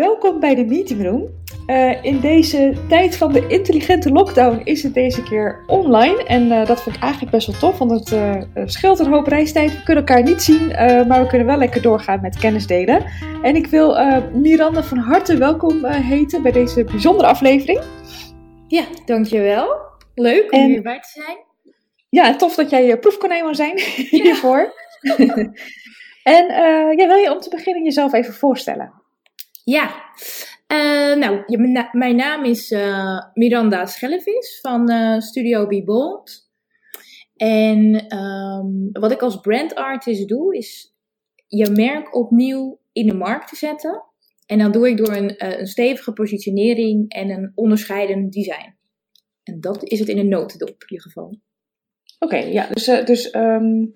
Welkom bij de Meeting Room. Uh, in deze tijd van de intelligente lockdown is het deze keer online. En uh, dat vind ik eigenlijk best wel tof, want het uh, scheelt een hoop reistijd. We kunnen elkaar niet zien, maar we kunnen wel lekker doorgaan met kennis delen. En ik wil Miranda van harte welkom heten bij deze bijzondere aflevering. Ja, dankjewel. Leuk om en, hierbij te zijn. Ja, tof dat jij proefkonijn zijn ja. hiervoor. en ja, wil je om te beginnen jezelf even voorstellen? Ja, uh, nou, mijn naam is uh, Miranda Schellevis van uh, Studio Be Bold. En um, wat ik als brand artist doe, is je merk opnieuw in de markt te zetten. En dat doe ik door een, een stevige positionering en een onderscheidend design. En dat is het in een notendop in ieder geval. Oké, ja, dus, dus um,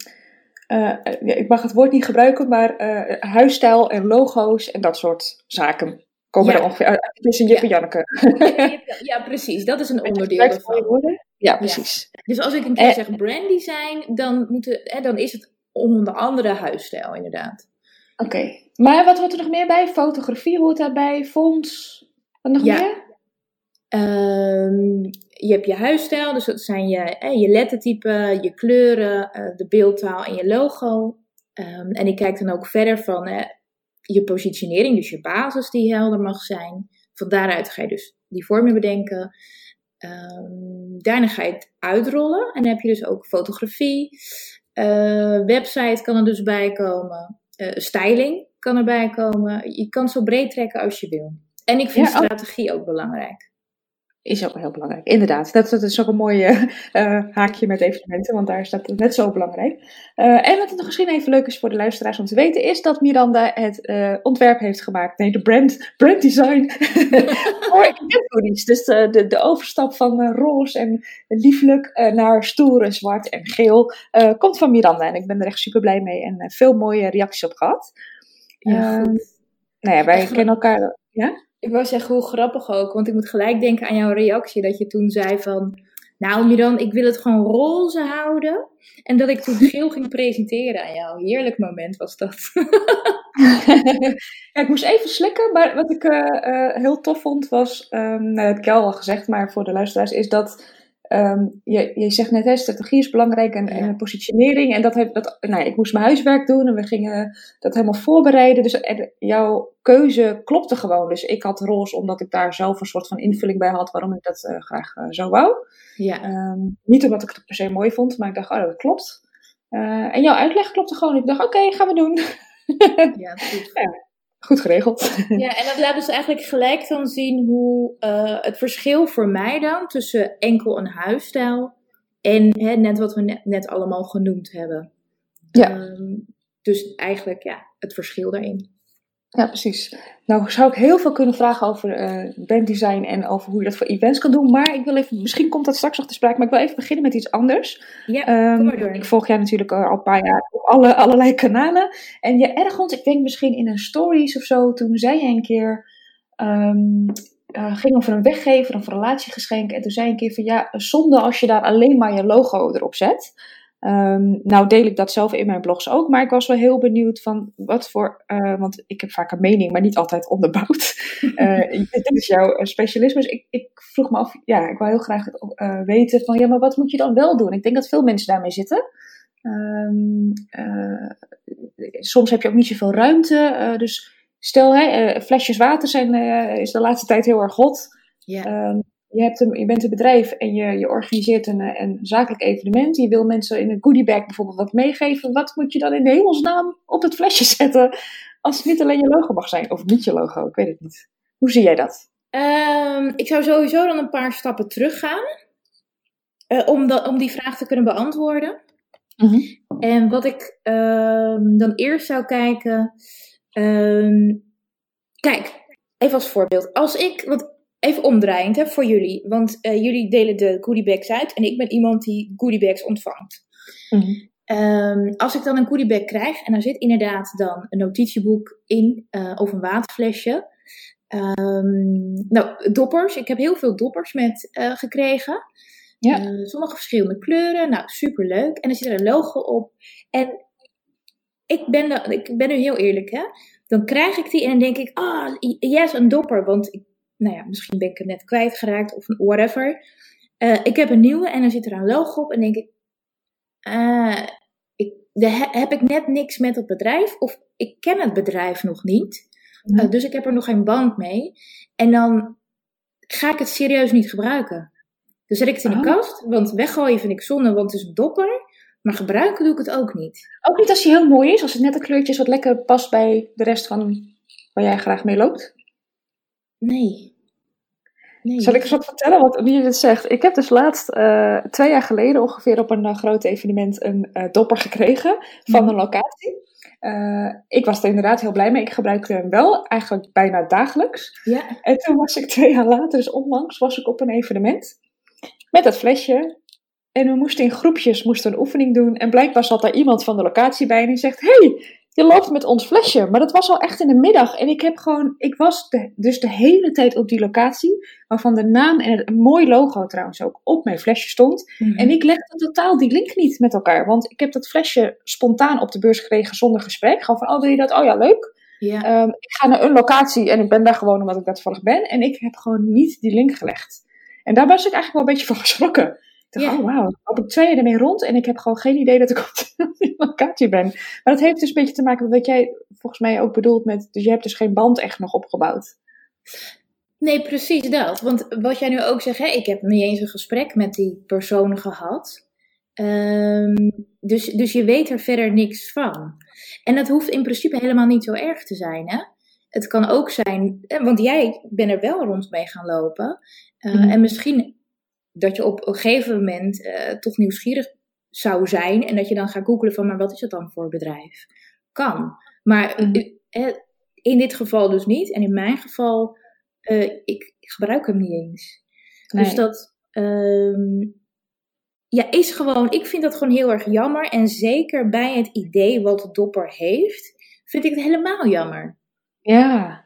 uh, ik mag het woord niet gebruiken, maar uh, huisstijl en logo's en dat soort zaken komen ja. er ongeveer uit. Tussen Jip en Janneke. Ja, precies. Dat is een onderdeel. Ja, precies. Dus als ik een keer zeg brand design, dan, moet het, dan is het onder andere huisstijl, inderdaad. Oké. Maar wat hoort er nog meer bij? Fotografie hoort daarbij? Fonds? Wat nog meer? Um, je hebt je huisstijl, dus dat zijn je, eh, je lettertype, je kleuren, uh, de beeldtaal en je logo. Um, en ik kijk dan ook verder van eh, je positionering, dus je basis die helder mag zijn. Van daaruit ga je dus die vormen bedenken. Um, daarna ga je het uitrollen en dan heb je dus ook fotografie. Uh, website kan er dus bij komen. Uh, styling kan erbij komen. Je kan zo breed trekken als je wil. En ik vind strategie ook belangrijk is ook heel belangrijk. Inderdaad, dat, dat is ook een mooi uh, haakje met evenementen, want daar is dat net zo belangrijk. Uh, en wat het nog misschien even leuk is voor de luisteraars om te weten, is dat Miranda het ontwerp heeft gemaakt. Nee, de brand, brand design voor eventhoodies. Dus de, de, de, overstap van roze en lieflijk naar stoere zwart en geel komt van Miranda. En ik ben er echt super blij mee en veel mooie reacties op gehad. Ja, ehm, nou ja, wij kennen elkaar. Ja? Ik wou zeggen, hoe grappig ook. Want ik moet gelijk denken aan jouw reactie. Dat je toen zei van... Nou Miran, ik wil het gewoon roze houden. En dat ik toen geel ging presenteren aan jou. Heerlijk moment was dat. ja, ik moest even slikken. Maar wat ik uh, uh, heel tof vond was... Um, nou, dat heb ik al gezegd, maar voor de luisteraars... Is dat Um, je, je zegt net, hè, strategie is belangrijk en, en positionering. En dat heb, dat, nou, ik moest mijn huiswerk doen en we gingen dat helemaal voorbereiden. Dus jouw keuze klopte gewoon. Dus ik had roze omdat ik daar zelf een soort van invulling bij had waarom ik dat uh, graag uh, zo wou. Ja. Um, niet omdat ik het per se mooi vond, maar ik dacht, oh, dat klopt. Uh, en jouw uitleg klopte gewoon. Ik dacht, oké, okay, gaan we doen. ja, goed. ja goed geregeld. Ja, en dat laat dus eigenlijk gelijk dan zien hoe uh, het verschil voor mij dan tussen enkel een huisstijl en hè, net wat we net, net allemaal genoemd hebben. Ja. Um, dus eigenlijk ja, het verschil daarin. Ja, precies. Nou zou ik heel veel kunnen vragen over uh, banddesign en over hoe je dat voor events kan doen. Maar ik wil even, misschien komt dat straks nog te sprake, maar ik wil even beginnen met iets anders. Ja, um, kom maar door. Ik volg jij natuurlijk al een paar jaar op alle, allerlei kanalen. En je ergens, ik denk misschien in een stories of zo, toen zei je een keer, um, uh, ging over een weggever of een relatiegeschenk. En toen zei je een keer van ja, zonde als je daar alleen maar je logo erop zet. Um, nou deel ik dat zelf in mijn blogs ook, maar ik was wel heel benieuwd van wat voor, uh, want ik heb vaak een mening, maar niet altijd onderbouwd. uh, dit is jouw eh, specialisme, dus ik, ik, vroeg me af, ja, ik wil heel graag uh, weten van, ja, maar wat moet je dan wel doen? Ik denk dat veel mensen daarmee zitten. Um, soms heb je ook niet zoveel ruimte, dus stel, hè, flesjes water zijn, is de laatste tijd heel erg hot. Ja. Um, je, hebt een, je bent een bedrijf en je, je organiseert een, eh, een zakelijk evenement. Je wil mensen in een goodiebag bijvoorbeeld wat meegeven. Wat moet je dan in de hemelsnaam op het flesje zetten als het niet alleen je logo mag zijn? Of niet je logo, ik weet het niet. Hoe zie jij dat? Um, ik zou sowieso dan een paar stappen teruggaan. Uh, om, om die vraag te kunnen beantwoorden. Mm -hmm. En wat ik um, dan eerst zou kijken. Um, kijk, even als voorbeeld. Als ik, want even omdraaiend hè, voor jullie. Want uh, jullie delen de goodiebags uit en ik ben iemand die goodiebags ontvangt. Mm um, als ik dan een goodiebag krijg en er zit inderdaad dan een notitieboek in uh, of een waterflesje. Um, nou, doppers. Ik heb heel veel doppers met uh, gekregen. Ja. sommige verschillende kleuren. Nou, superleuk. En er zit er een logo op. En ik ben, ik ben nu heel eerlijk, hè. dan krijg ik die en dan denk ik, ah, oh, yes, een dopper. Want, ik, nou ja, misschien ben ik hem net kwijtgeraakt of whatever. Uh, ik heb een nieuwe en dan zit er een logo op en denk ik, uh, ik heb ik net niks met het bedrijf of ik ken het bedrijf nog niet. Uh, dus ik heb er nog geen band mee. En dan ga ik het serieus niet gebruiken. Dus zet ik het in de oh. kast, want weggooien vind ik zonde, want het is een dopper. Maar gebruiken doe ik het ook niet. Ook niet als hij heel mooi is, als het net een kleurtje is wat lekker past bij de rest van waar jij graag mee loopt? Nee. nee. Zal ik eens wat vertellen wat wie je dit zegt? Ik heb dus laatst, uh, twee jaar geleden ongeveer op een uh, groot evenement, een uh, dopper gekregen van mhm. een locatie. ik was er inderdaad heel blij mee. Ik gebruikte hem wel, eigenlijk bijna dagelijks. Ja. En toen was ik twee jaar later, dus onlangs, was ik op een evenement met dat flesje. En we moesten in groepjes moesten een oefening doen. En blijkbaar zat daar iemand van de locatie bij en die zegt: hey, je loopt met ons flesje. Maar dat was al echt in de middag. En ik heb gewoon, ik was dus de hele tijd op die locatie. Waarvan de naam en het, een mooi logo trouwens ook op mijn flesje stond. Mhm. En ik legde totaal die link niet met elkaar. Want ik heb dat flesje spontaan op de beurs gekregen zonder gesprek. Gewoon van: oh, wil je dat? Oh ja, leuk. Ja. Ehm, ik ga naar een locatie en ik ben daar gewoon omdat ik dat toevallig ben. En ik heb gewoon niet die link gelegd. En daar was ik eigenlijk wel een beetje van geschrokken. Oh wauw, loop ik twee jaar ermee rond en ik heb gewoon geen idee dat ik op die locatie ben. Maar dat heeft dus een beetje te maken met wat jij volgens mij ook bedoelt met, dus je hebt dus geen band echt nog opgebouwd. Nee, precies dat. Want wat jij nu ook zegt, hè, ik heb niet eens een gesprek met die persoon gehad. Um, dus, dus je weet er verder niks van. En dat hoeft in principe helemaal niet zo erg te zijn. Hè? Het kan ook zijn, want jij bent er wel rond mee gaan lopen. Uh, En misschien dat je op een gegeven moment uh, toch nieuwsgierig zou zijn en dat je dan gaat googlen van, maar wat is het dan voor bedrijf? Kan. Maar mm in dit geval dus niet. En in mijn geval, uh, ik, ik, gebruik hem niet eens. Dus dat um, ja, is gewoon, ik vind dat gewoon heel erg jammer. En zeker bij het idee wat Dopper heeft, vind ik het helemaal jammer. Ja,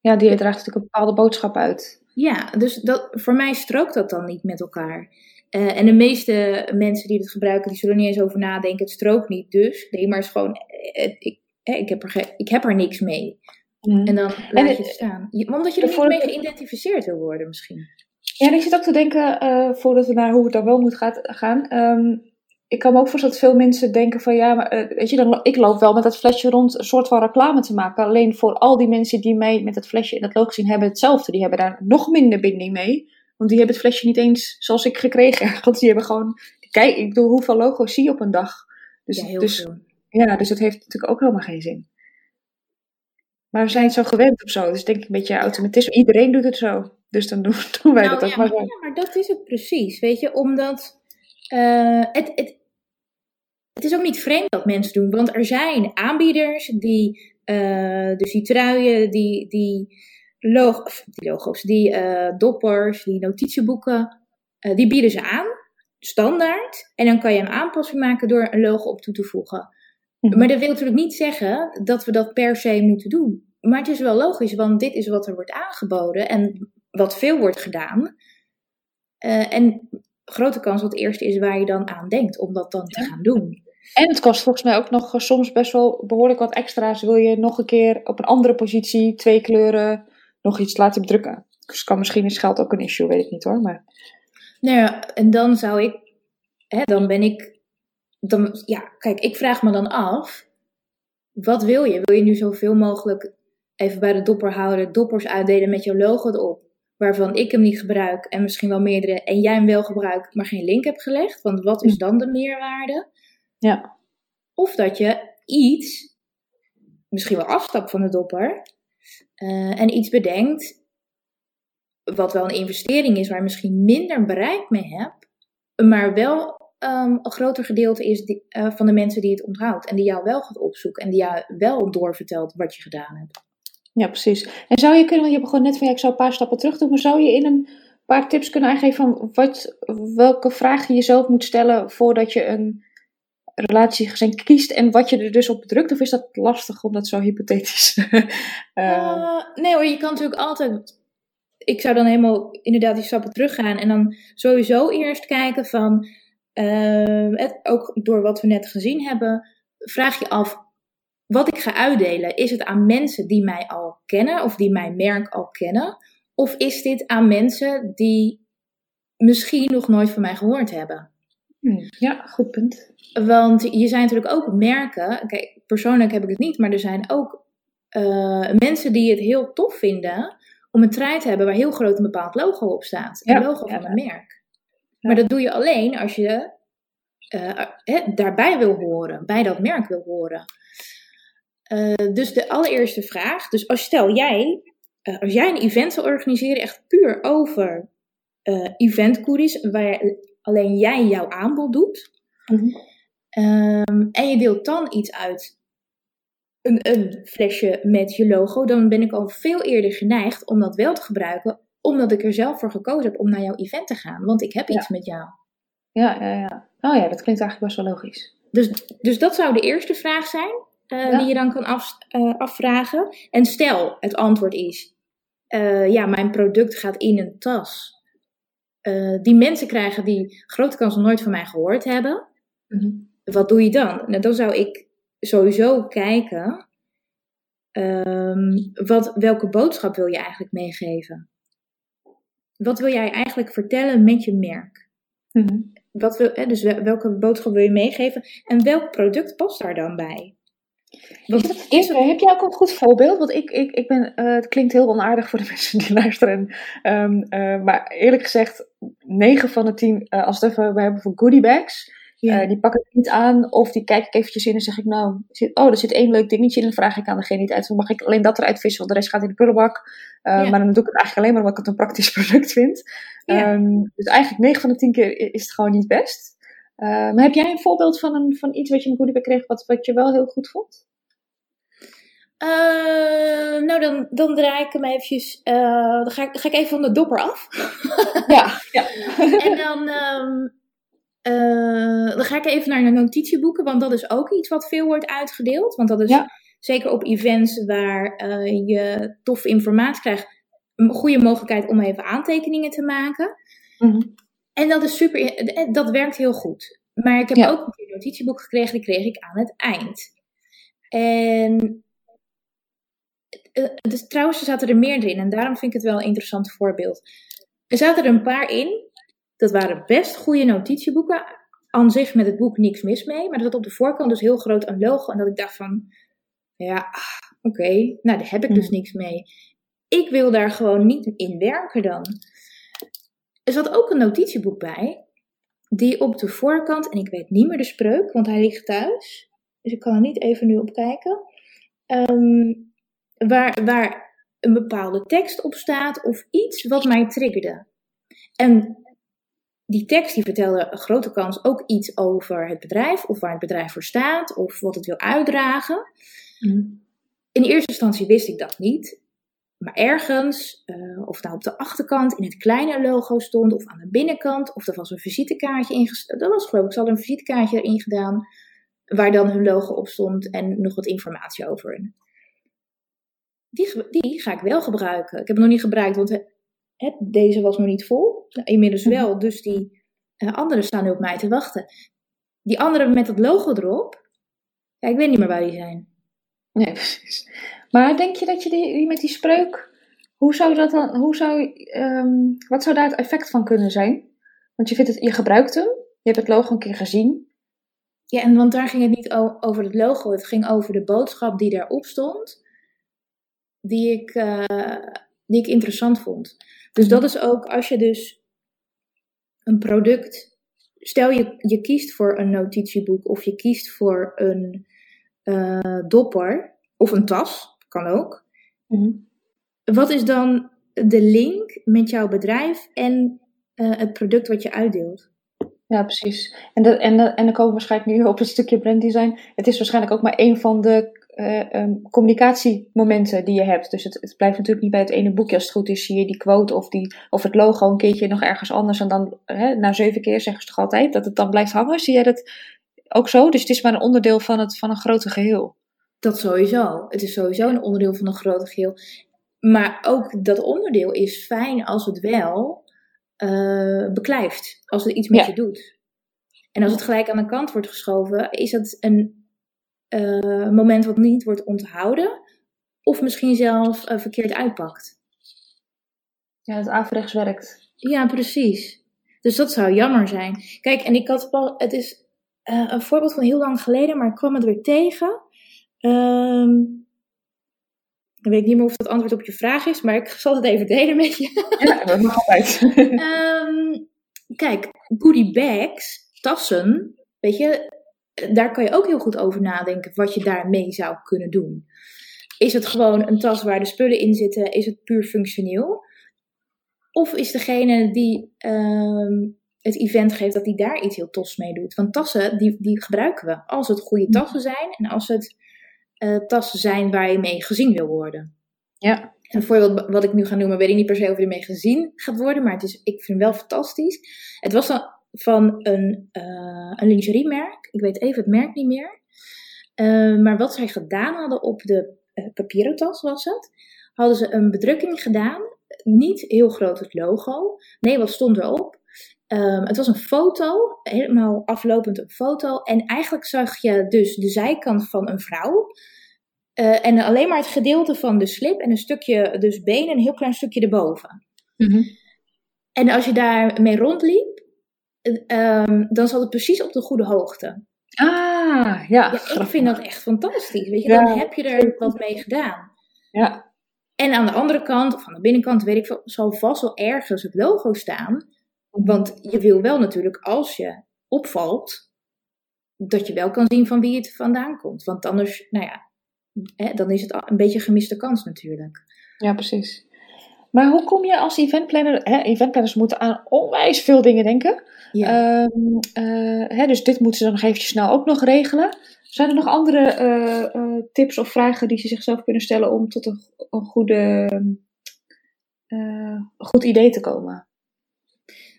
ja die draagt natuurlijk een bepaalde boodschap uit. Ja, dus dat, voor mij strookt dat dan niet met elkaar. Uh, en de meeste mensen die het gebruiken, die zullen niet eens over nadenken. Het strookt niet, dus nee, maar het is gewoon, uh, ik, ik, heb er ik heb er niks mee. Mm. En dan laat je het staan. Omdat je er niet mee geïdentificeerd wil worden misschien. Ja, en ik zit ook te denken, voordat we naar hoe het dan wel moet gaat, gaan. Um, ik kan me ook voorstellen dat veel mensen denken van ja, maar uh, weet je, dan, ik loop wel met dat flesje rond een soort van reclame te maken. Alleen voor al die mensen die mij met het flesje in dat logo zien hebben hetzelfde. Die hebben daar nog minder binding mee. Want die hebben het flesje niet eens zoals ik gekregen. Want die hebben gewoon, kijk, ik bedoel, hoeveel logo's zie je op een dag? Dus, ja, heel dus, veel. Ja, dus dat heeft natuurlijk ook helemaal geen zin. Maar we zijn zo gewend of zo. Dus denk ik een beetje automatisme. Iedereen doet het zo. Dus dan doen, doen wij nou, dat ook ja, maar zo. Ja, maar dat is het precies. Weet je, omdat uh, het, het, het is ook niet vreemd dat mensen doen, want er zijn aanbieders die, uh, dus die truien, die, die, log die logo's, die uh, doppers, die notitieboeken, uh, die bieden ze aan, standaard. En dan kan je een aanpassing maken door een logo op toe te voegen. Mhm. Maar dat wil natuurlijk niet zeggen dat we dat per se moeten doen. Maar het is wel logisch, want dit is wat er wordt aangeboden en wat veel wordt gedaan. en grote kans dat het eerste is waar je dan aan denkt om dat dan te gaan doen. En het kost volgens mij ook nog soms best wel behoorlijk wat extra's. Wil je nog een keer op een andere positie, twee kleuren, nog iets laten drukken. Dus kan misschien is geld ook een issue, weet ik niet hoor. Maar... Nou ja, en dan zou ik, hè, dan ben ik, dan, ja, kijk, ik vraag me dan af, wat wil je? Wil je nu zoveel mogelijk even bij de dopper houden, doppers uitdelen met jouw logo erop? waarvan ik hem niet gebruik en misschien wel meerdere en jij hem wel gebruikt, maar geen link hebt gelegd. Want wat is hm. dan de meerwaarde? Ja. Of dat je iets, misschien wel afstapt van de dopper, uh, en iets bedenkt, wat wel een investering is, waar je misschien minder bereik mee hebt, maar wel um, een groter gedeelte is die, uh, van de mensen die het onthoudt en die jou wel gaat opzoeken en die jou wel doorvertelt wat je gedaan hebt. Ja, precies. En zou je kunnen, want je begon net van ja, ik zou een paar stappen terug doen, maar zou je in een paar tips kunnen aangeven van wat, welke vragen je zelf moet stellen voordat je een relatiegezin kiest en wat je er dus op drukt? Of is dat lastig om dat zo hypothetisch? uh... nee hoor, je kan natuurlijk altijd. Ik zou dan helemaal inderdaad die stappen teruggaan en dan sowieso eerst kijken van, uh, het, ook door wat we net gezien hebben, vraag je af wat ik ga uitdelen, is het aan mensen die mij al kennen of die mijn merk al kennen? Of is dit aan mensen die misschien nog nooit van mij gehoord hebben? Hmm, ja, goed punt. Want je zijn natuurlijk ook merken. Kijk, persoonlijk heb ik het niet, maar er zijn ook uh, mensen die het heel tof vinden om een trui te hebben waar heel groot een bepaald logo op staat. Een logo van een merk. Maar dat doe je alleen als je uh, daarbij wil horen, bij dat merk wil horen. Uh, dus de allereerste vraag, dus als stel jij, als jij een event zou organiseren, echt puur over eventcouriers, waar alleen jij jouw aanbod doet, mm -hmm. um, en je deelt dan iets uit een, een flesje met je logo, dan ben ik al veel eerder geneigd om dat wel te gebruiken, omdat ik er zelf voor gekozen heb om naar jouw event te gaan. Want ik heb iets met jou. Ja, ja, ja. Oh ja, dat klinkt eigenlijk best wel logisch. Dus, dus dat zou de eerste vraag zijn uh, die je dan kan af, uh, afvragen. En stel, het antwoord is: uh, ja, mijn product gaat in een tas. Die mensen krijgen die grote kans nooit van mij gehoord hebben. Mm -hmm. Wat doe je dan? Nou, dan zou ik sowieso kijken, um, wat, welke boodschap wil je eigenlijk meegeven? Wat wil jij eigenlijk vertellen met je merk? Mm-hmm. Wat wil, hè, dus welke boodschap wil je meegeven en welk product past daar dan bij? Wat, heb jij ook een goed voorbeeld? Want ik, ik, ik ben, uh, het klinkt heel onaardig voor de mensen die luisteren. Um, uh, maar eerlijk gezegd, 9 van de 10, uh, als we het even hebben voor goodie bags, ja. Die pak ik niet aan of die kijk ik eventjes in en zeg ik nou, oh, er zit één leuk dingetje in. En dan vraag ik aan degene niet uit, mag ik alleen dat eruit vissen, want de rest gaat in de prullenbak. Ja. Maar dan doe ik het eigenlijk alleen maar omdat ik het een praktisch product vind. Ja. Um, dus eigenlijk 9 van de 10 keer is het gewoon niet best. Uh, maar heb jij een voorbeeld van, een, van iets wat je in goodiebag kreeg, wat, wat je wel heel goed vond? nou, dan, dan draai ik hem eventjes. dan, ga ik, ga ik even van de dopper af. ja, ja. en dan. Um, uh, dan ga ik even naar de notitieboeken, want dat is ook iets wat veel wordt uitgedeeld. Want dat is zeker op events waar je toffe informatie krijgt, een goede mogelijkheid om even aantekeningen te maken. Mm -hmm. En dat is super, eh, dat werkt heel goed. Maar ik heb ook een keer notitieboek gekregen, die kreeg ik aan het eind. En dus, trouwens, er zaten er meerdere in en daarom vind ik het wel een interessant voorbeeld. Er zaten er een paar in dat waren best goede notitieboeken. Aan zich met het boek niks mis mee. Maar zat op de voorkant dus heel groot een logo. En dat ik dacht van, ja, ah, oké, okay, nou daar heb ik dus niks mee. Ik wil daar gewoon niet in werken dan. Er zat ook een notitieboek bij. Die op de voorkant, en ik weet niet meer de spreuk, want hij ligt thuis. Dus ik kan er niet even nu op kijken. Um, waar, waar een bepaalde tekst op staat of iets wat mij triggerde. En die tekst die vertelde een grote kans ook iets over het bedrijf, of waar het bedrijf voor staat, of wat het wil uitdragen. Mm. In eerste instantie wist ik dat niet. Maar ergens, uh, of nou op de achterkant in het kleine logo stond, of aan de binnenkant, of er was een visitekaartje ingesteld. Dat was geloof ik, ze hadden een visitekaartje erin gedaan, waar dan hun logo op stond en nog wat informatie over hun. Die, die ga ik wel gebruiken. Ik heb het nog niet gebruikt, want deze was nog niet vol. Inmiddels mhm. wel, dus die uh, anderen staan nu op mij te wachten. Die anderen met dat logo erop, ja, ik weet niet meer waar die zijn. Nee, precies. Maar denk je dat je die, met die spreuk, hoe zou dat dan, hoe zou, um, wat zou daar het effect van kunnen zijn? Want je, vindt het, je gebruikt hem, je hebt het logo een keer gezien. Ja, en want daar ging het niet over het logo, het ging over de boodschap die daarop stond, die ik, uh, die ik interessant vond. Dus dat is ook als je dus een product, stel je, je kiest voor een notitieboek of je kiest voor een uh, dopper of een tas, kan ook. Mhm. Wat is dan de link met jouw bedrijf en uh, het product wat je uitdeelt? Ja, precies. En, de, en, de, en dan komen we waarschijnlijk nu op het stukje branddesign. Het is waarschijnlijk ook maar een van de uh, communicatiemomenten die je hebt. Dus het, het, blijft natuurlijk niet bij het ene boekje. Als het goed is, zie je die quote of, die, of het logo een keertje nog ergens anders. En dan na zeven keer zeggen ze toch altijd dat het dan blijft hangen. Zie jij dat ook zo? Dus het is maar een onderdeel van, het, van een grote geheel. Dat sowieso. Het is sowieso een onderdeel van een grote geheel. Maar ook dat onderdeel is fijn als het wel uh, beklijft. Als het iets met je doet. En als het gelijk aan de kant wordt geschoven, is dat een uh, moment wat niet wordt onthouden, of misschien zelf uh, verkeerd uitpakt. Ja, het averechts werkt. Ja, precies. Dus dat zou jammer zijn. Kijk, en ik had het is een voorbeeld van heel lang geleden, maar ik kwam het weer tegen. Um, ik weet niet meer of dat antwoord op je vraag is, maar ik zal het even delen met je. Ja, dat mag altijd. um, kijk, goodie bags, tassen, weet je, daar kan je ook heel goed over nadenken wat je daarmee zou kunnen doen. Is het gewoon een tas waar de spullen in zitten? Is het puur functioneel? Of is degene die um, het event geeft, dat die daar iets heel tofs mee doet? Want tassen, die, die gebruiken we. Als het goede tassen zijn en als het uh, tassen zijn waar je mee gezien wil worden. Ja. Een voorbeeld wat ik nu ga noemen, weet ik niet per se of je ermee gezien gaat worden, maar het is, ik vind het wel fantastisch. Het was dan van een, uh, een lingeriemerk, ik weet even het merk niet meer. Uh, maar wat zij gedaan hadden op de papieren tas was het, hadden ze een bedrukking gedaan. Niet heel groot het logo. Nee, wat stond erop? Um, het was een foto, helemaal aflopend een foto. En eigenlijk zag je dus de zijkant van een vrouw. Uh, en alleen maar het gedeelte van de slip en een stukje, dus been en een heel klein stukje erboven. Mm -hmm. En als je daarmee rondliep, um, dan zat het precies op de goede hoogte. Ah, ja. ja ik vind dat echt fantastisch. Weet je, dan ja. heb je er wat mee gedaan. Ja. En aan de andere kant, of aan de binnenkant, weet ik veel, zal vast wel ergens het logo staan. Want je wil wel natuurlijk, als je opvalt, dat je wel kan zien van wie het vandaan komt. Want anders, nou ja, hè, dan is het een beetje gemiste kans natuurlijk. Ja, precies. Maar hoe kom je als eventplanner? Hè, eventplanners moeten aan onwijs veel dingen denken. Ja. Um, uh, hè, dus dit moeten ze dan nog eventjes snel ook nog regelen. Zijn er nog andere uh, uh, tips of vragen die ze zichzelf kunnen stellen om tot een, een goede, goed idee te komen?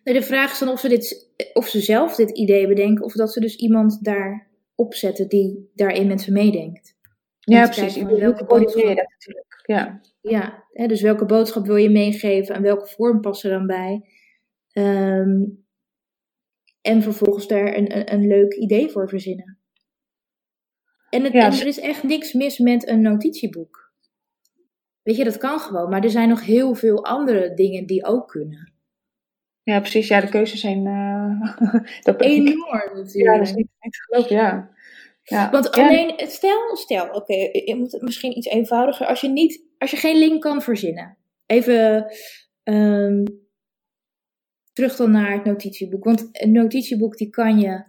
De vraag is dan of ze, dit, of ze zelf dit idee bedenken, of dat ze dus iemand daar opzetten die daarin met ze meedenkt. Ja, precies. Kijken, welke boodschap... dat natuurlijk. Ja, ja hè, dus welke boodschap wil je meegeven en welke vorm past er dan bij? Um, en vervolgens daar een, een, een, leuk idee voor verzinnen. En, het, ja, en er is echt niks mis met een notitieboek. Weet je, dat kan gewoon, maar er zijn nog heel veel andere dingen die ook kunnen. Ja, precies. Ja, de keuzes zijn uh, dat enorm natuurlijk. Ja, dat is niet, niet te geloven, ja. ja. Want ja. alleen, stel, stel, oké, okay, je moet het misschien iets eenvoudiger. Als je, niet, als je geen link kan verzinnen. Even um, terug dan naar het notitieboek. Want een notitieboek die kan je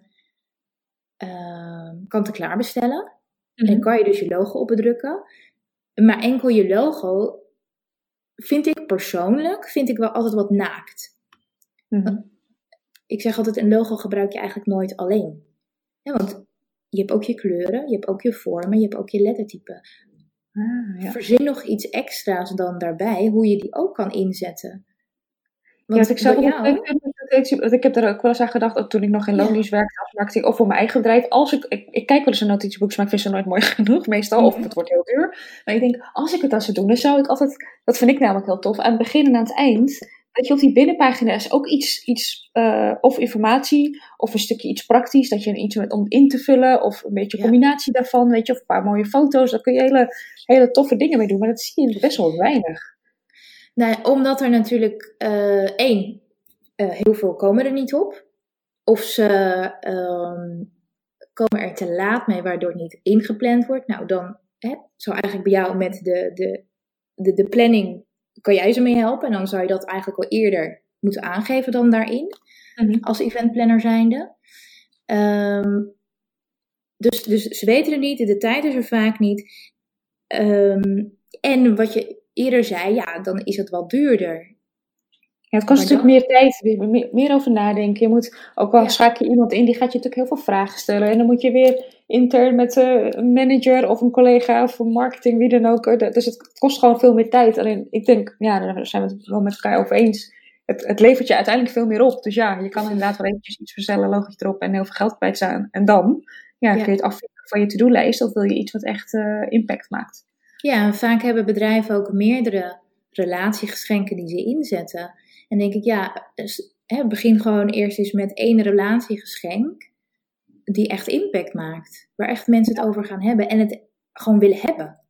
uh, kant-en-klaar bestellen. Mm -hmm. En kan je dus je logo opdrukken. Maar enkel je logo vind ik persoonlijk, vind ik wel altijd wat naakt. Mm -hmm. Ik zeg altijd, een logo gebruik je eigenlijk nooit alleen. Ja, want je hebt ook je kleuren, je hebt ook je vormen, je hebt ook je lettertype. Ah, ja. Verzin nog iets extra's dan daarbij, hoe je die ook kan inzetten. Want ja, ik, zelf jou... ik heb er ook wel eens aan gedacht, ook toen ik nog in loondienst ja. werkte als marketing, of voor mijn eigen bedrijf. Als ik, ik, ik, kijk wel eens een notitieboek, maar ik vind ze nooit mooi genoeg, meestal. Of het wordt heel duur. Maar ik denk, als ik het dan zou doen, dan zou ik altijd, dat vind ik namelijk heel tof, aan het begin en aan het eind dat je op die binnenpagina is ook iets, iets uh, of informatie, of een stukje iets praktisch, dat je iets met om in te vullen, of een beetje combinatie ja. daarvan, weet je, of een paar mooie foto's. Daar kun je hele, hele toffe dingen mee doen, maar dat zie je best wel weinig. Nou, omdat er natuurlijk, uh, één, uh, heel veel komen er niet op. Of ze um, komen er te laat mee, waardoor het niet ingepland wordt. Nou, dan hè, zou eigenlijk bij jou met de, de, de, de planning kan jij ze mee helpen? En dan zou je dat eigenlijk al eerder moeten aangeven dan daarin, mm -hmm. als eventplanner zijnde. Um, dus, dus ze weten het niet, de tijd is er vaak niet. Um, en wat je eerder zei, ja, dan is het wat duurder. Ja, het kost natuurlijk meer tijd, meer, meer, over nadenken. Je moet ook wel ja. schakel je iemand in, die gaat je natuurlijk heel veel vragen stellen. En dan moet je weer intern met een manager of een collega of marketing, wie dan ook. Dus het kost gewoon veel meer tijd. Alleen ik denk, ja, daar zijn we het wel met elkaar over eens. Het, het levert je uiteindelijk veel meer op. Dus ja, je kan inderdaad wel eventjes iets verstellen, logisch erop en heel veel geld kwijtstaan. En dan ja, kun je het afvinken van je to-do-lijst of wil je iets wat echt uh, impact maakt. Ja, vaak hebben bedrijven ook meerdere relatiegeschenken die ze inzetten. En denk ik, ja, dus, hè, begin gewoon eerst eens met één relatiegeschenk. die echt impact maakt. Waar echt mensen het over gaan hebben en het gewoon willen hebben.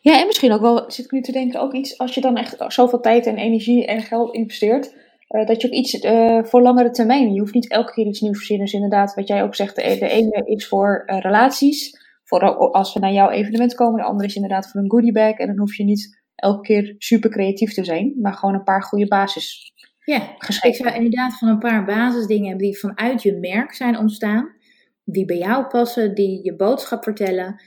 Ja, en misschien ook wel, zit ik nu te denken, ook iets als je dan echt zoveel tijd en energie en geld investeert, uh, dat je ook iets uh, voor langere termijn. Je hoeft niet elke keer iets nieuws verzinnen. Dus inderdaad, wat jij ook zegt, de, de ene is voor uh, relaties, voor als we naar jouw evenement komen, de andere is inderdaad voor een goodiebag. En dan hoef je niet elke keer super creatief te zijn, maar gewoon een paar goede basis. Ja, ik zou inderdaad van een paar basisdingen hebben die vanuit je merk zijn ontstaan, die bij jou passen, die je boodschap vertellen,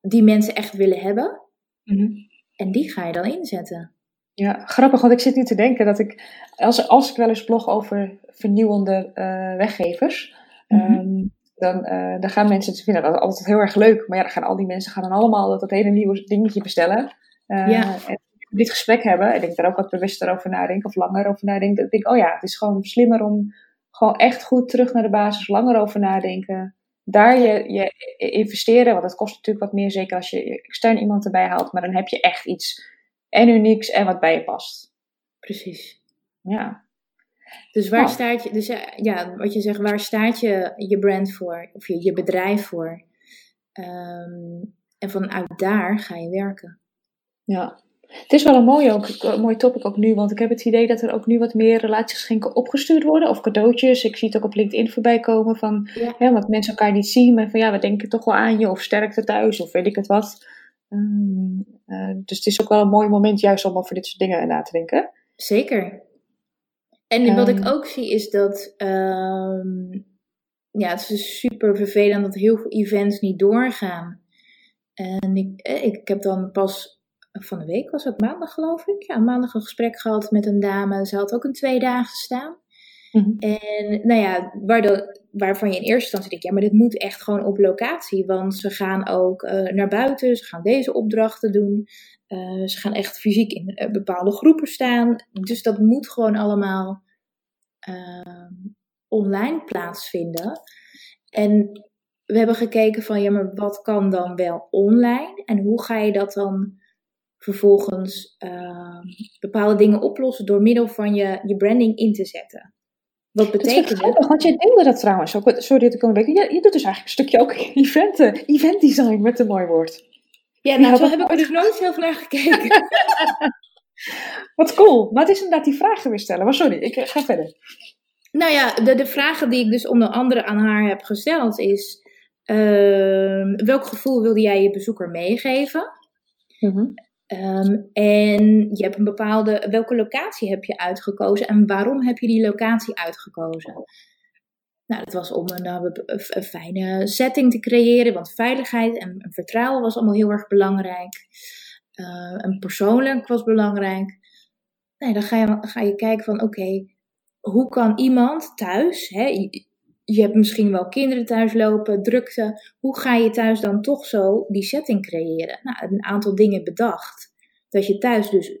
die mensen echt willen hebben. Mm En die ga je dan inzetten. Ja, grappig, want ik zit nu te denken dat ik, als, als ik wel eens blog over vernieuwende uh, weggevers, mm um, dan, uh, dan gaan mensen het vinden dat altijd heel erg leuk. Maar ja, dan gaan al die mensen gaan dan allemaal dat, dat hele nieuwe dingetje bestellen. Uh, ja. En dit gesprek hebben, en ik daar ook wat bewuster over nadenken, of langer over nadenken. Dat ik denk, oh ja, het is gewoon slimmer om gewoon echt goed terug naar de basis, langer over nadenken. Daar je, je investeren, want dat kost natuurlijk wat meer, zeker als je extern iemand erbij haalt. Maar dan heb je echt iets en unieks en wat bij je past. Precies. Ja. Dus waar staat je, dus ja, wat je zegt, waar staat je, je brand voor? Of je, je bedrijf voor? Um, en vanuit daar ga je werken. Ja. Het is wel een mooi, ook, een mooi topic ook nu, want ik heb het idee dat er ook nu wat meer relatiegeschenken opgestuurd worden, of cadeautjes. Ik zie het ook op LinkedIn voorbij komen van, ja. ja want mensen elkaar niet zien, maar van ja, we denken toch wel aan je, of sterkte thuis, of weet ik het wat. Um, uh, dus het is ook wel een mooi moment juist om over dit soort dingen na te denken. Zeker. En um, wat ik ook zie is dat, um, ja, het is super vervelend dat heel veel events niet doorgaan. En ik, eh, ik heb dan pas van de week, was het maandag geloof ik, ja, maandag een gesprek gehad met een dame. Ze had ook een twee dagen staan. Mm-hmm. En nou ja, waardoor, waarvan je in eerste instantie denkt, ja, maar dit moet echt gewoon op locatie. Want ze gaan ook uh, naar buiten, ze gaan deze opdrachten doen. Uh, ze gaan echt fysiek in uh, bepaalde groepen staan. Dus dat moet gewoon allemaal ehm, online plaatsvinden. En we hebben gekeken van, ja, maar wat kan dan wel online? En hoe ga je dat dan vervolgens ehm, bepaalde dingen oplossen door middel van je, je branding in te zetten? Wat betekent dat? Want jij deelde dat trouwens ook. Sorry dat ik een beetje. Je, je doet dus eigenlijk een stukje ook event, event design met een mooi woord. Ja, nou, zo heb ik er dus nooit zelf naar gekeken. Wat cool. Maar het is inderdaad die vragen weer stellen. Maar sorry, ik ga verder. Nou ja, de, de vragen die ik dus onder andere aan haar heb gesteld is... Uh, welk gevoel wilde jij je bezoeker meegeven? Mm Um, en je hebt een bepaalde, welke locatie heb je uitgekozen en waarom heb je die locatie uitgekozen? Nou, dat was om een, eh, een fijne setting te creëren, want veiligheid en, vertrouwen was allemaal heel erg belangrijk. Uh, en persoonlijk was belangrijk. Nee, dan ga je, ga je kijken van, oké, hoe kan iemand thuis, hè, je hebt misschien wel kinderen thuis lopen, drukte. Hoe ga je thuis dan toch zo die setting creëren? Nou, een aantal dingen bedacht. Dat je thuis dus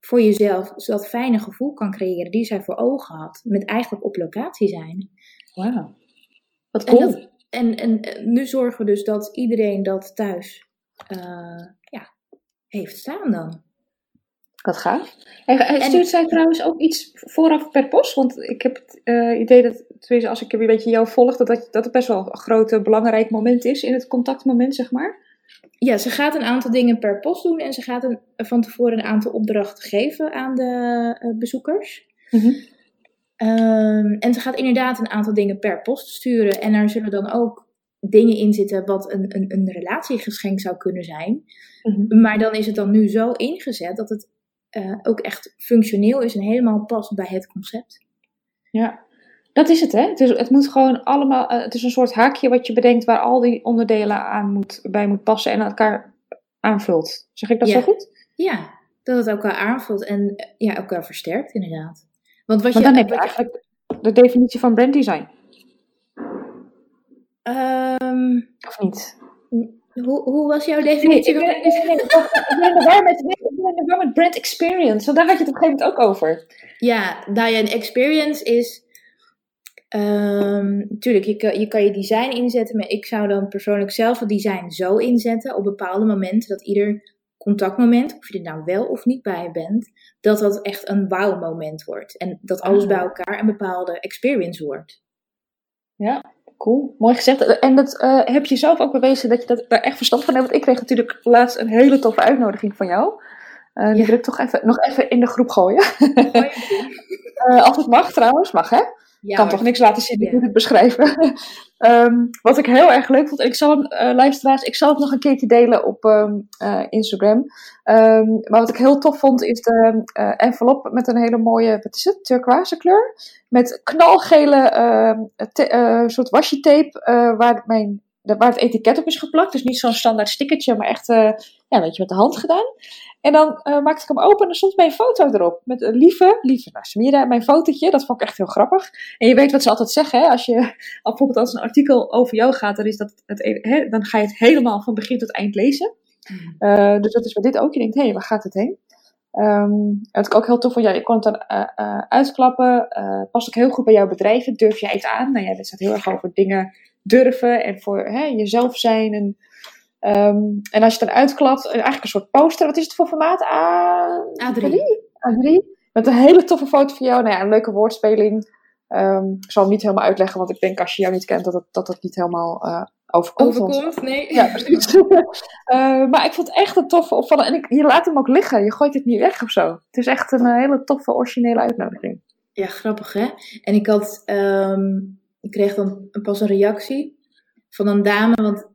voor jezelf dat fijne gevoel kan creëren die zij voor ogen had. Met eigenlijk op locatie zijn. Wauw. Wat cool. En, en, en, nu zorgen we dus dat iedereen dat thuis uh, ja, heeft staan dan. Wat gaaf. En, stuurt zij trouwens ook iets vooraf per post? Want ik heb het uh, idee dat, als ik een beetje jou volg, dat, dat, dat het best wel een groot belangrijk moment is in het contactmoment, zeg maar. Ja, ze gaat een aantal dingen per post doen en ze gaat een, van tevoren een aantal opdrachten geven aan de uh, bezoekers. Mm -hmm. um, en ze gaat inderdaad een aantal dingen per post sturen. En daar zullen dan ook dingen in zitten wat een, een, een relatiegeschenk zou kunnen zijn. Mm -hmm. Maar dan is het dan nu zo ingezet dat het uh, ook echt functioneel is en helemaal past bij het concept. Ja, dat is het, hè? Het, is, het moet gewoon allemaal. Uh, het is een soort haakje wat je bedenkt waar al die onderdelen aan moet, bij moet passen en elkaar aanvult. Zeg ik dat zo goed? Ja, dat het elkaar aanvult en ja, elkaar versterkt, inderdaad. Want wat maar je, dan heb je eigenlijk de definitie van branddesign. Um, of niet? Hoe, hoe was jouw definitie? Nee, ik, ben, ik, ben er waar met, ik met brand experience, want daar had je het op een gegeven moment ook over. Ja, nou ja, een experience is... Um, tuurlijk, je kan, je kan je design inzetten, maar ik zou dan persoonlijk zelf het design zo inzetten op bepaalde momenten dat ieder contactmoment, of je er nou wel of niet bij bent, dat dat echt een wow-moment wordt. En dat alles ah. bij elkaar een bepaalde experience wordt. Ja, Cool, mooi gezegd. En dat uh, heb je zelf ook bewezen dat je dat, daar echt verstand van hebt. Want ik kreeg natuurlijk laatst een hele toffe uitnodiging van jou. Uh, die wil ik toch even, nog even in de groep gooien. uh, als het mag trouwens, mag hè? Ja, kan toch niks laten zien, ik moet het beschrijven. um, wat ik heel erg leuk vond, en ik zal hem, uh, luisteraars, ik zal het nog een keertje delen op um, uh, Instagram. Um, maar wat ik heel tof vond, is de uh, envelop met een hele mooie, wat is het, turquoise kleur. Met knalgele soort washi tape, waar, mijn, waar het etiket op is geplakt. Dus niet zo'n standaard stickertje, maar echt, ja, weet je, met de hand gedaan. En dan uh, maakte ik hem open en er stond mijn foto erop. Met een lieve, lieve, nou Samira, mijn fotootje. Dat vond ik echt heel grappig. En je weet wat ze altijd zeggen, hè? Als je, bijvoorbeeld als een artikel over jou gaat, dan, is dat het, hè, dan ga je het helemaal van begin tot eind lezen. Uh, dus dat is bij dit ook. Je denkt, hé, hey, waar gaat het heen? Um, wat ik ook heel tof vond, ja, je kon het dan uh, uh, uitklappen. Past ook heel goed bij jouw bedrijf. Durf jij het aan? Nou ja, dit staat heel erg over dingen durven en voor hè, jezelf zijn. En Um, en als je het dan uitklapt, eh, eigenlijk een soort poster. Wat is het voor formaat? A... A3. A3. Met een hele toffe foto van jou. Nou ja, een leuke woordspeling. Um, ik zal hem niet helemaal uitleggen, want ik denk als je jou niet kent, dat het, dat het niet helemaal uh, overkomt. Overkomt, nee. Ja, precies. uh, maar ik vond het echt een toffe opvallen. En ik, je laat hem ook liggen. Je gooit het niet weg of zo. Het is echt een hele toffe, originele uitnodiging. Ja, grappig hè. En ik had, um, ik kreeg dan pas een reactie van een dame, want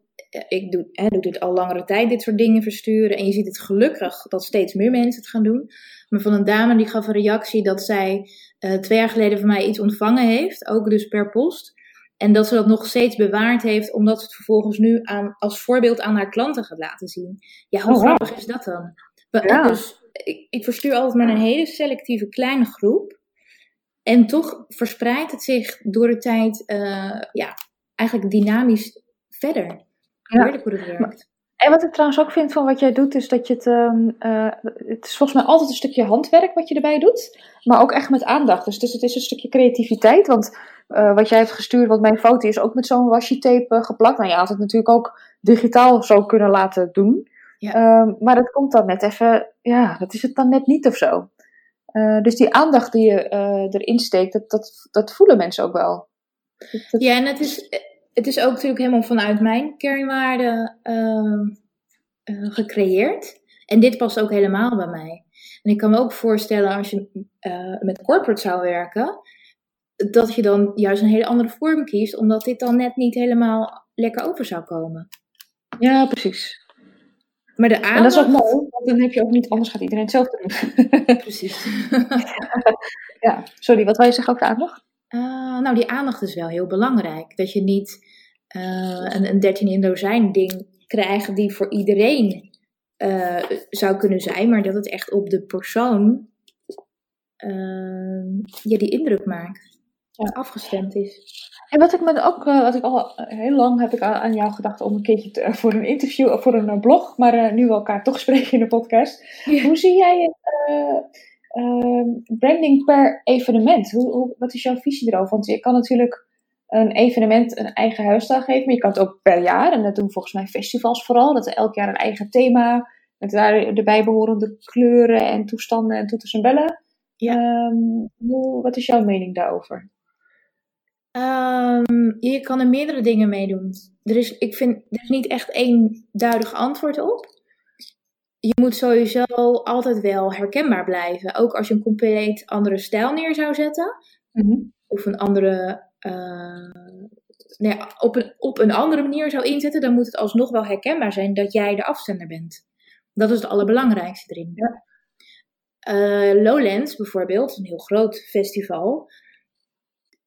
ik doe, hè, doe dit al langere tijd, dit soort dingen versturen. En je ziet het gelukkig dat steeds meer mensen het gaan doen. Maar van een dame die gaf een reactie dat zij uh, twee jaar geleden van mij iets ontvangen heeft, ook dus per post. En dat ze dat nog steeds bewaard heeft, omdat ze het vervolgens nu aan, als voorbeeld aan haar klanten gaat laten zien. Ja, hoe oh, grappig is dat dan? Ja. Dus ik, ik verstuur altijd maar een hele selectieve kleine groep. En toch verspreidt het zich door de tijd, uh, ja, eigenlijk dynamisch verder. Heerlijk hoe het werkt. En wat ik trouwens ook vind van wat jij doet, is dat je het. Um, uh, het is volgens mij altijd een stukje handwerk wat je erbij doet. Maar ook echt met aandacht. Dus, dus het is een stukje creativiteit. Want uh, wat jij hebt gestuurd, want mijn foto is ook met zo'n washi tape uh, geplakt. Nou, je had het natuurlijk ook digitaal zo kunnen laten doen. Ja. Um, maar dat komt dan net even. Ja, dat is het dan net niet of zo. dus die aandacht die je erin steekt, dat, dat, dat voelen mensen ook wel. Dat, ja, en het is het is ook natuurlijk helemaal vanuit mijn kernwaarden uh, uh, gecreëerd. En dit past ook helemaal bij mij. En ik kan me ook voorstellen als je uh, met corporate zou werken, dat je dan juist een hele andere vorm kiest, omdat dit dan net niet helemaal lekker over zou komen. Ja, precies. Maar de aandacht... En dat is ook mooi, want dan heb je ook niet, anders gaat iedereen hetzelfde doen. precies. ja, sorry, wat wil je zeggen over de aandacht? Uh, nou, die aandacht is wel heel belangrijk. Dat je niet uh, een, een 13 in dozijn ding krijgt die voor iedereen uh, zou kunnen zijn, maar dat het echt op de persoon ja, die indruk maakt. Ja. Afgestemd is. En wat ik me ook, wat ik al heel lang heb ik aan jou gedacht om een keertje te, voor een interview of voor een blog, maar nu we elkaar toch spreken in de podcast. Hoe zie jij het? Ehm, branding per evenement. Hoe, hoe, wat is jouw visie erover? Want je kan natuurlijk een evenement een eigen huisstijl geven, maar je kan het ook per jaar. En dat doen volgens mij festivals vooral. Dat er elk jaar een eigen thema met daar de bijbehorende kleuren en toestanden en toeters en bellen. Ja. Um, hoe, wat is jouw mening daarover? Um, je kan er meerdere dingen mee doen. Er is, ik vind, er is niet echt één duidelijk antwoord op je moet sowieso altijd wel herkenbaar blijven. Ook als je een compleet andere stijl neer zou zetten. Mhm. Of een andere. Uh, nee, op, een, op een andere manier zou inzetten. Dan moet het alsnog wel herkenbaar zijn dat jij de afzender bent. Dat is het allerbelangrijkste erin. Ja. Uh, Lowlands bijvoorbeeld, een heel groot festival.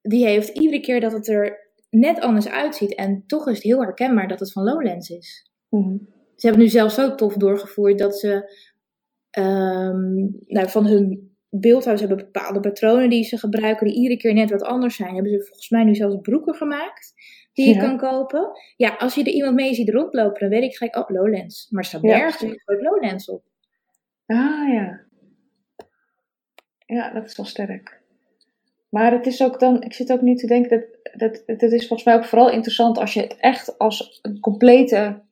Die heeft iedere keer dat het er net anders uitziet. En toch is het heel herkenbaar dat het van Lowlands is. Mm ze hebben nu zelfs zo tof doorgevoerd dat ze um, nou, van hun beeldhuis hebben bepaalde patronen die ze gebruiken, die iedere keer net wat anders zijn. Hebben ze volgens mij nu zelfs broeken gemaakt die je kan kopen. Ja, als je er iemand mee ziet rondlopen, dan weet ik gelijk, oh, Lowlands. Maar er staat nergens ja. gooit Lowlands op. Ah ja. Ja, dat is wel sterk. Maar het is ook dan, ik zit ook nu te denken, dat, dat, dat is volgens mij ook vooral interessant als je het echt als een complete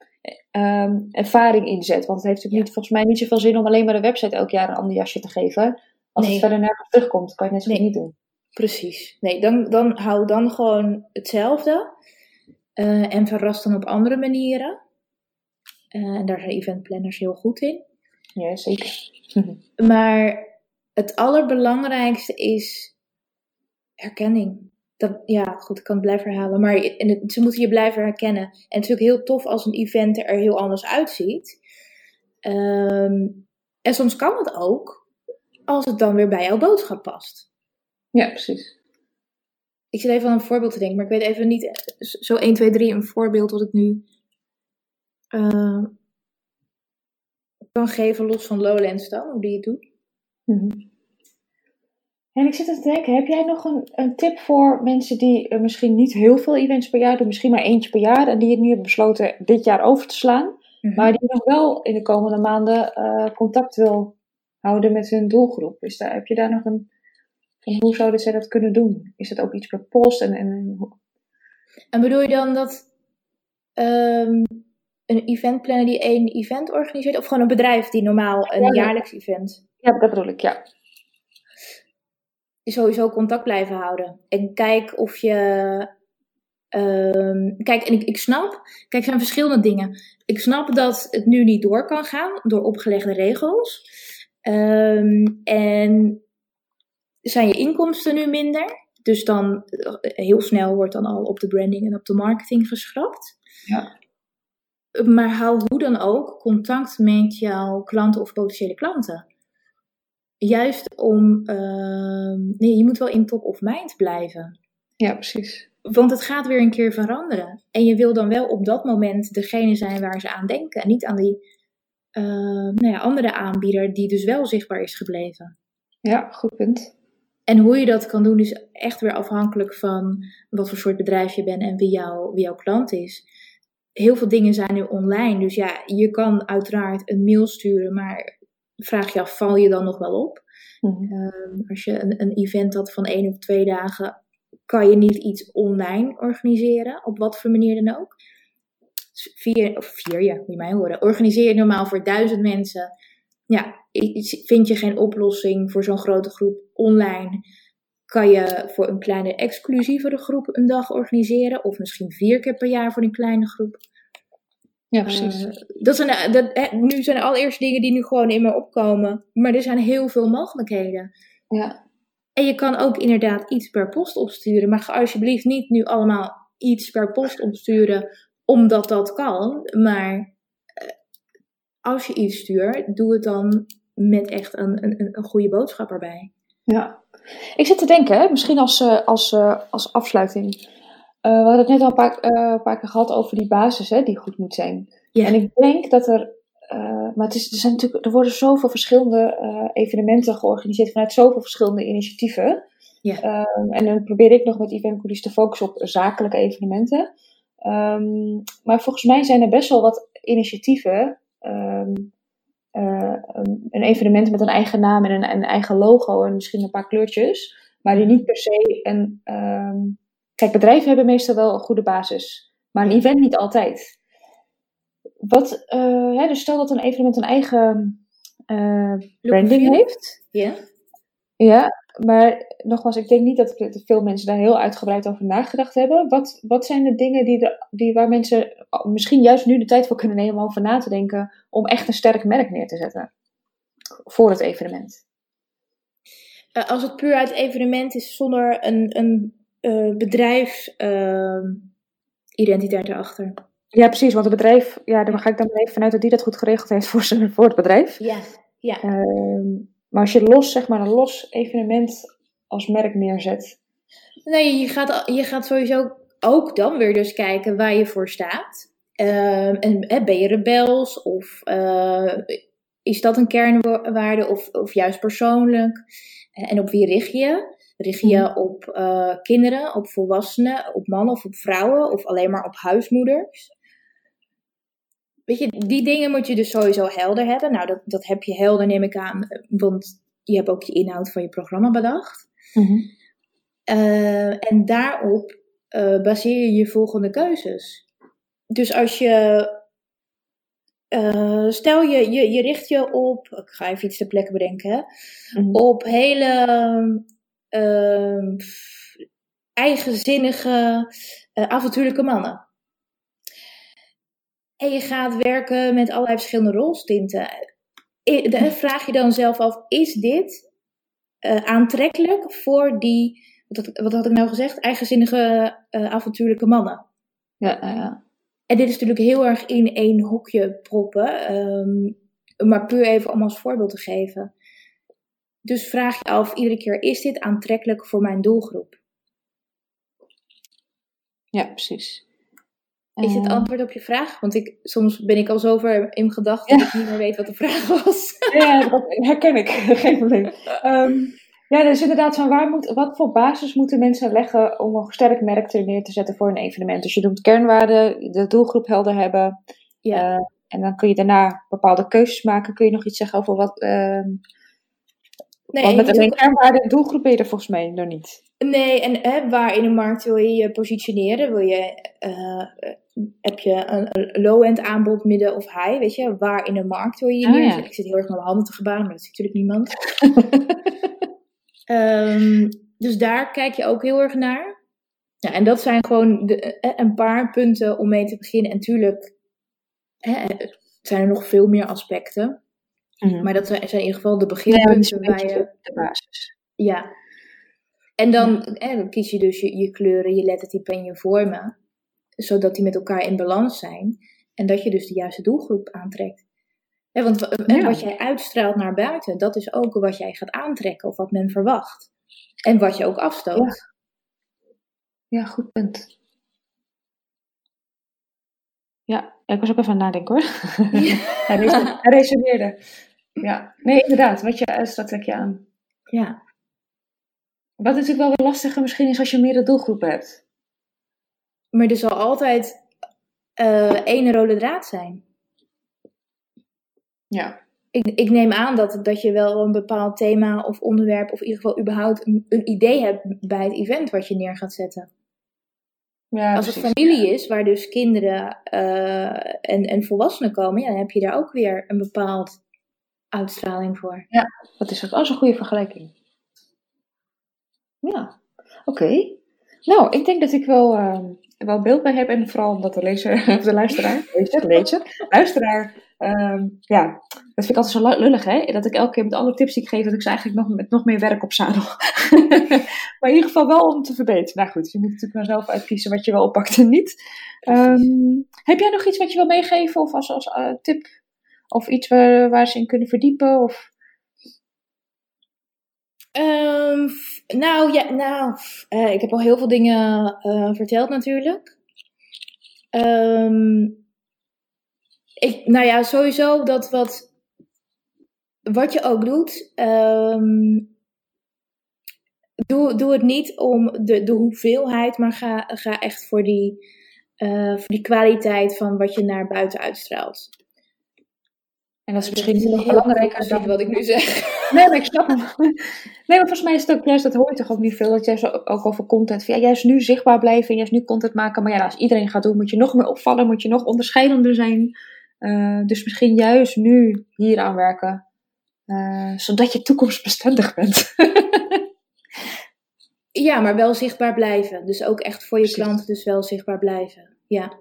um, ervaring inzet. Want het heeft natuurlijk niet, volgens mij niet zoveel zin om alleen maar de website elk jaar een ander jasje te geven. Als het verder nergens terugkomt, kan je het net zo nee. niet doen. Precies. Nee, dan, dan hou dan gewoon hetzelfde. en verrast dan op andere manieren. en daar zijn eventplanners heel goed in. Ja, zeker. maar het allerbelangrijkste is herkenning. Dat, ja, goed, ik kan het blijven herhalen. Maar ze moeten je blijven herkennen. En het is natuurlijk heel tof als een event er heel anders uitziet. Ehm, en soms kan het ook als het dan weer bij jouw boodschap past. Ja, precies. Ik zit even aan een voorbeeld te denken, maar ik weet even niet zo 1, 2, 3 een voorbeeld wat ik nu uh, kan geven los van Lowlands dan, hoe die het doet. Mm En ik zit te denken, heb jij nog een, een tip voor mensen die uh, misschien niet heel veel events per jaar doen, misschien maar eentje per jaar, en die het nu hebben besloten dit jaar over te slaan, mhm. maar die nog wel in de komende maanden uh, contact wil houden met hun doelgroep? Is daar, heb je daar nog een, en hoe zouden zij dat kunnen doen? Is dat ook iets per post? En, en, en bedoel je dan dat um, een eventplanner die één event organiseert? Of gewoon een bedrijf die normaal een jaarlijks event? Ja, dat bedoel ik, ja. Sowieso contact blijven houden. En kijk of je. Um, kijk, en ik, ik snap. Kijk, er zijn verschillende dingen. Ik snap dat het nu niet door kan gaan door opgelegde regels. Um, en zijn je inkomsten nu minder. Dus dan heel snel wordt dan al op de branding en op de marketing geschrapt. Ja. Maar hou hoe dan ook contact met jouw klanten of potentiële klanten. Juist om, uh, nee, je moet wel in top of mind blijven. Ja, precies. Want het gaat weer een keer veranderen. En je wil dan wel op dat moment degene zijn waar ze aan denken. En niet aan die uh, nou ja, andere aanbieder die dus wel zichtbaar is gebleven. Ja, goed punt. En hoe je dat kan doen is echt weer afhankelijk van wat voor soort bedrijf je bent en wie, jou, wie jouw klant is heel veel dingen zijn nu online. Dus ja, je kan uiteraard een mail sturen, maar vraag je af, val je dan nog wel op? Mhm. Ehm, als je een, een event had van één of twee dagen, kan je niet iets online organiseren, op wat voor manier dan ook. Vier, of vier, ja, moet je mij horen. Organiseer je normaal voor duizend mensen. Ja, vind je geen oplossing voor zo'n grote groep online? kan je voor een kleine exclusievere groep een dag organiseren. Of misschien vier keer per jaar voor een kleine groep. Ja, precies. Uh, dat zijn, dat, nu zijn er allereerst dingen die nu gewoon in me opkomen. Maar er zijn heel veel mogelijkheden. Ja. En je kan ook inderdaad iets per post opsturen. Maar ga alsjeblieft niet nu allemaal iets per post opsturen. Omdat dat kan. Maar uh, als je iets stuurt, doe het dan met echt een, een, een goede boodschap erbij. Ja, ik zit te denken, misschien als, als, als afsluiting. Uh, we hadden het net al een paar, een paar keer gehad over die basis hè, die goed moet zijn. Ja. En ik denk dat er, maar het is, er, zijn natuurlijk, er worden zoveel verschillende evenementen georganiseerd vanuit zoveel verschillende initiatieven. Ja. Um, en dan probeer ik nog met Event te focussen op zakelijke evenementen. Um, maar volgens mij zijn er best wel wat initiatieven um, uh, een evenement met een eigen naam en een, een, eigen logo en misschien een paar kleurtjes, maar die niet per se een. Kijk, bedrijven hebben meestal wel een goede basis, maar een event niet altijd. Wat, uh, hè, dus stel dat een evenement een eigen uh, branding heeft. Ja. Ja, maar nogmaals, ik denk niet dat veel mensen daar heel uitgebreid over nagedacht hebben. Wat, wat zijn de dingen die, die waar mensen misschien juist nu de tijd voor kunnen nemen om over na te denken om echt een sterk merk neer te zetten voor het evenement? Uh, als het puur uit evenement is zonder een, een uh, bedrijfsidentiteit erachter. Ja, precies, want het bedrijf, ja, dan ga ik dan even vanuit dat die dat goed geregeld heeft voor, zijn, voor het bedrijf. Ja, ja. Ehm, maar als je los, zeg maar, een los evenement als merk neerzet. Nee, je gaat, je gaat sowieso ook dan weer dus kijken waar je voor staat. Uh, en ben je rebels of uh, is dat een kernwaarde of, of juist persoonlijk? En op wie richt je? Richt je mhm. op uh, kinderen, op volwassenen, op mannen of op vrouwen of alleen maar op huismoeders? Weet je, die dingen moet je dus sowieso helder hebben. Nou, dat, dat heb je helder, neem ik aan, want je hebt ook je inhoud van je programma bedacht. Mm -hmm. uh, en daarop uh, baseer je je volgende keuzes. Dus als je, uh, stel je, je, je richt je op, ik ga even iets ter plekke bedenken, hè, mm -hmm. op hele eigenzinnige, avontuurlijke mannen. en je gaat werken met allerlei verschillende rolstinten. Vraag je dan zelf af, is dit uh, aantrekkelijk voor die, wat, wat, had ik nou gezegd, eigenzinnige uh, avontuurlijke mannen? Ja, ja. En dit is natuurlijk heel erg in één hokje proppen, um, maar puur even om als voorbeeld te geven. Dus vraag je af iedere keer, is dit aantrekkelijk voor mijn doelgroep? Ja, precies. Is het ehm. antwoord op je vraag? Want ik, soms ben ik al zo ver in gedachten dat ik niet meer weet wat de vraag was. Ja, dat herken ik. Geen probleem. Um, ja, dus inderdaad van waar moet, wat voor basis moeten mensen leggen om een sterk merk er neer te zetten voor een evenement. Dus je doet kernwaarden, de doelgroep helder hebben. Ja. Uh, en dan kun je daarna bepaalde keuzes maken. Kun je nog iets zeggen over wat... Uh, nee, Want met alleen kernwaarden en doelgroep ben je er volgens mij nog niet. Nee, en hè, waar in de markt wil je je positioneren? Wil je, uh, heb je een, low-end aanbod, midden of high? Weet je, waar in de markt wil je je ah, Ik zit heel erg met mijn handen te gebaren, maar dat ziet natuurlijk niemand. um, dus daar kijk je ook heel erg naar. Ja, en dat zijn gewoon de, eh, een paar punten om mee te beginnen. En tuurlijk hè, zijn er nog veel meer aspecten. Mhm. Maar dat zijn, in ieder geval de beginpunten ja, waar je... De basis. Ja, en dan, dan kies je dus je, je kleuren, je lettertype en je vormen, zodat die met elkaar in balans zijn. En dat je dus de juiste doelgroep aantrekt. want wat jij uitstraalt naar buiten, dat is ook wat jij gaat aantrekken of wat men verwacht. En wat je ook afstoot. Ja, goed punt. Ja, ik was ook even aan het nadenken hoor. hij, resoneerde. Ja, nee, inderdaad. Wat je uitstraalt, trek je aan. Ja. Wat natuurlijk wel weer lastiger misschien is als je meerdere doelgroepen hebt. Maar er zal altijd uh, één rode draad zijn. Ja. Ik, ik neem aan dat, dat je wel een bepaald thema of onderwerp, of in ieder geval überhaupt een, een idee hebt bij het event wat je neer gaat zetten. Ja, Als het familie is, waar dus kinderen uh, en, en volwassenen komen, ja, dan heb je daar ook weer een bepaald uitstraling voor. Ja, dat is ook een goede vergelijking. Ja, oké. Nou, ik denk dat ik wel, uh, wel beeld bij heb. En vooral omdat de lezer, of de luisteraar, lezer, lezer, luisteraar, um, ja, dat vind ik altijd zo lullig, hè? Dat ik elke keer met alle tips die ik geef, dat ik ze eigenlijk nog met nog meer werk op zadel. maar in ieder geval wel om te verbeteren. Nou goed, je moet natuurlijk maar zelf uitkiezen wat je wel oppakt en niet. Um, heb jij nog iets wat je wil meegeven of als, als uh, tip? Of iets waar, ze in kunnen verdiepen? Of... Um, nou ja, nou, uh, ik heb al heel veel dingen uh, verteld natuurlijk. Um, ik, nou ja, sowieso dat wat, wat je ook doet, um, doe, doe het niet om de, de hoeveelheid, maar ga, ga echt voor die, uh, voor die kwaliteit van wat je naar buiten uitstraalt. En dat is misschien nog belangrijker dan wat ik nu zeg. Nee, maar ik snap hem. Nee, maar volgens mij is het ook juist, dat hoor je toch ook niet veel, dat jij zo ook over content, ja, juist nu zichtbaar blijven en juist nu content maken. Maar ja, als iedereen gaat doen, moet je nog meer opvallen, moet je nog onderscheidender zijn. Uh, dus misschien juist nu hier aan werken, uh, zodat je toekomstbestendig bent. ja, maar wel zichtbaar blijven. Dus ook echt voor je klanten dus wel zichtbaar blijven. Ja.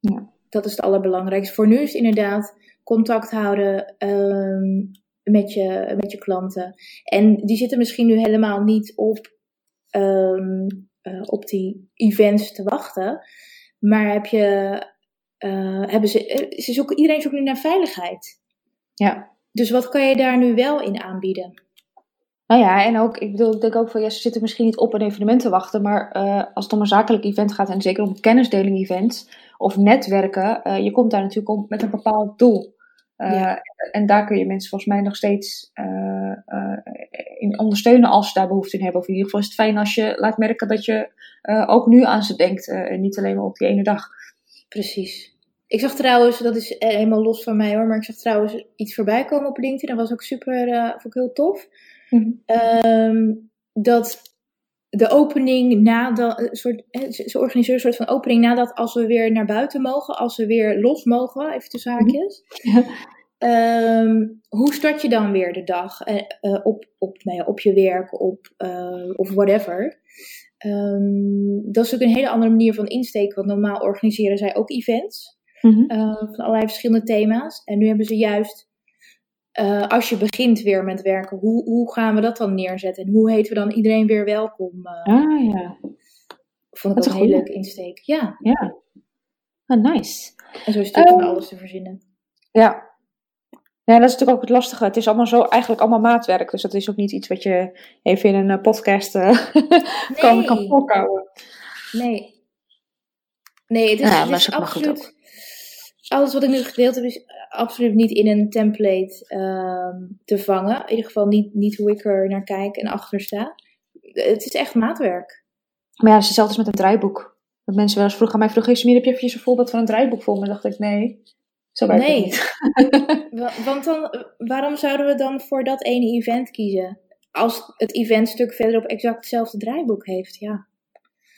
ja. Dat is het allerbelangrijkste. Voor nu is het inderdaad contact houden um, met, je, met je klanten. En die zitten misschien nu helemaal niet op, um, uh, op die events te wachten. Maar heb je, uh, hebben ze, eh, ze zoeken, iedereen zoekt nu naar veiligheid. Ja. Dus wat kan je daar nu wel in aanbieden? Nou ja, en ook, ik bedoel, ik denk ook van, ja, ze zitten misschien niet op een evenement te wachten, maar uh, als het om een zakelijk event gaat, en zeker om een kennisdeling-event of netwerken, uh, je komt daar natuurlijk om met een bepaald doel. Uh, En daar kun je mensen volgens mij nog steeds uh, uh, in ondersteunen als ze daar behoefte in hebben. Of in ieder geval is het fijn als je laat merken dat je ook nu aan ze denkt en niet alleen maar op die ene dag. Precies. Ik zag trouwens, dat is helemaal los van mij hoor, maar ik zag trouwens iets voorbij komen op LinkedIn. Dat was ook super, vond ik heel tof. Mm -hmm. dat de opening nadat, soort, ze organiseren een soort van opening nadat als we weer naar buiten mogen, als we weer los mogen, even tussen mhm. haakjes. Um, hoe start je dan weer de dag uh, uh, op, op, nou ja, op je werk op, uh, of whatever? Um, dat is ook een hele andere manier van insteken, want normaal organiseren zij ook events. Mhm. van allerlei verschillende thema's. En nu hebben ze juist als je begint weer met werken, hoe, hoe gaan we dat dan neerzetten? En hoe heten we dan iedereen weer welkom? ah ja. Vond ik dat een hele leuke insteek. Ja. Ja. Ah, nice. En zo is het um, alles te verzinnen. Ja. Ja, dat is natuurlijk ook het lastige. Het is allemaal zo, eigenlijk allemaal maatwerk. Dus dat is ook niet iets wat je even in een eh, podcast uh, kan, kan voorkouwen. Nee. Nee, het is, ja, het is absoluut... Alles wat ik nu gedeeld heb is absoluut niet in een template uh, te vangen. In ieder geval niet, niet hoe ik er naar kijk en achter sta. Het is echt maatwerk. Maar ja, het is hetzelfde als met een draaiboek. Dat mensen wel eens vroegen aan mij vroegen, Smir, heb je even een voorbeeld van een draaiboek voor me? Dan dacht ik, nee, zo werkt nee. niet. Want dan, waarom zouden we dan voor dat ene event kiezen? Als het eventstuk verderop exact hetzelfde draaiboek heeft, ja.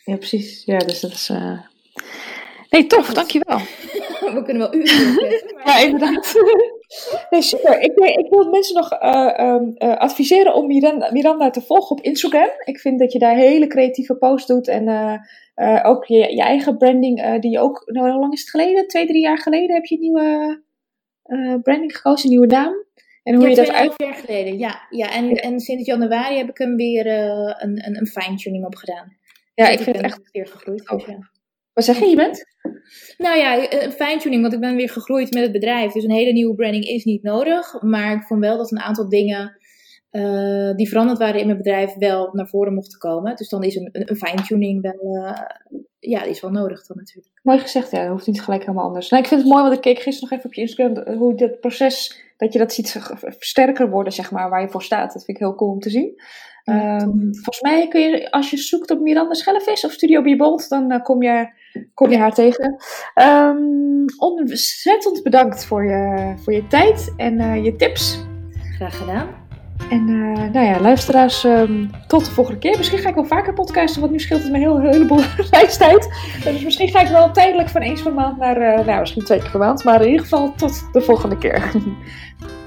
Ja, precies. Ja, dus dat is... Uh... Nee, tof, dankjewel. we kunnen wel uren maar... Ja, inderdaad. Nee, super. Ik, ik wil mensen nog uh, adviseren om Miranda, Miranda, te volgen op Instagram. Ik vind dat je daar hele creatieve posts doet en uh, ook je, je, eigen branding, die je ook, nou, hoe lang is het geleden? Twee, drie jaar geleden heb je een nieuwe branding gekozen, een nieuwe naam. En hoe ja, je dat uit... jaar geleden, ja. ja, en, en sinds januari heb ik hem weer een, een, een fine-tuning op gedaan. Ja, ik vind het echt... weer gegroeid. Dus, ja. Wat zeg je, je bent? Nou ja, een fine-tuning, want ik ben weer gegroeid met het bedrijf. Dus een hele nieuwe branding is niet nodig. Maar ik vond wel dat een aantal dingen uh, die veranderd waren in mijn bedrijf wel naar voren mochten komen. Dus dan is een, een fine-tuning wel, uh, ja, die is wel nodig dan natuurlijk. Mooi gezegd, ja, dat hoeft niet gelijk helemaal anders. Nou, ik vind het mooi, want ik keek gisteren nog even op je Instagram, hoe dat proces, dat je dat ziet sterker worden, zeg maar, waar je voor staat. Dat vind ik heel cool om te zien. Um, volgens mij kun je, als je zoekt op Miranda Schellevis of Studio Biebold, dan uh, kom, je, kom je haar tegen. Um, ontzettend bedankt voor je, voor je tijd en uh, je tips. Graag gedaan. En uh, nou ja, luisteraars, um, tot de volgende keer. Misschien ga ik wel vaker podcasten, want nu scheelt het me heel, een heleboel reistijd. Dus misschien ga ik wel tijdelijk van eens per maand naar, nou misschien twee keer per maand. Maar in ieder geval tot de volgende keer.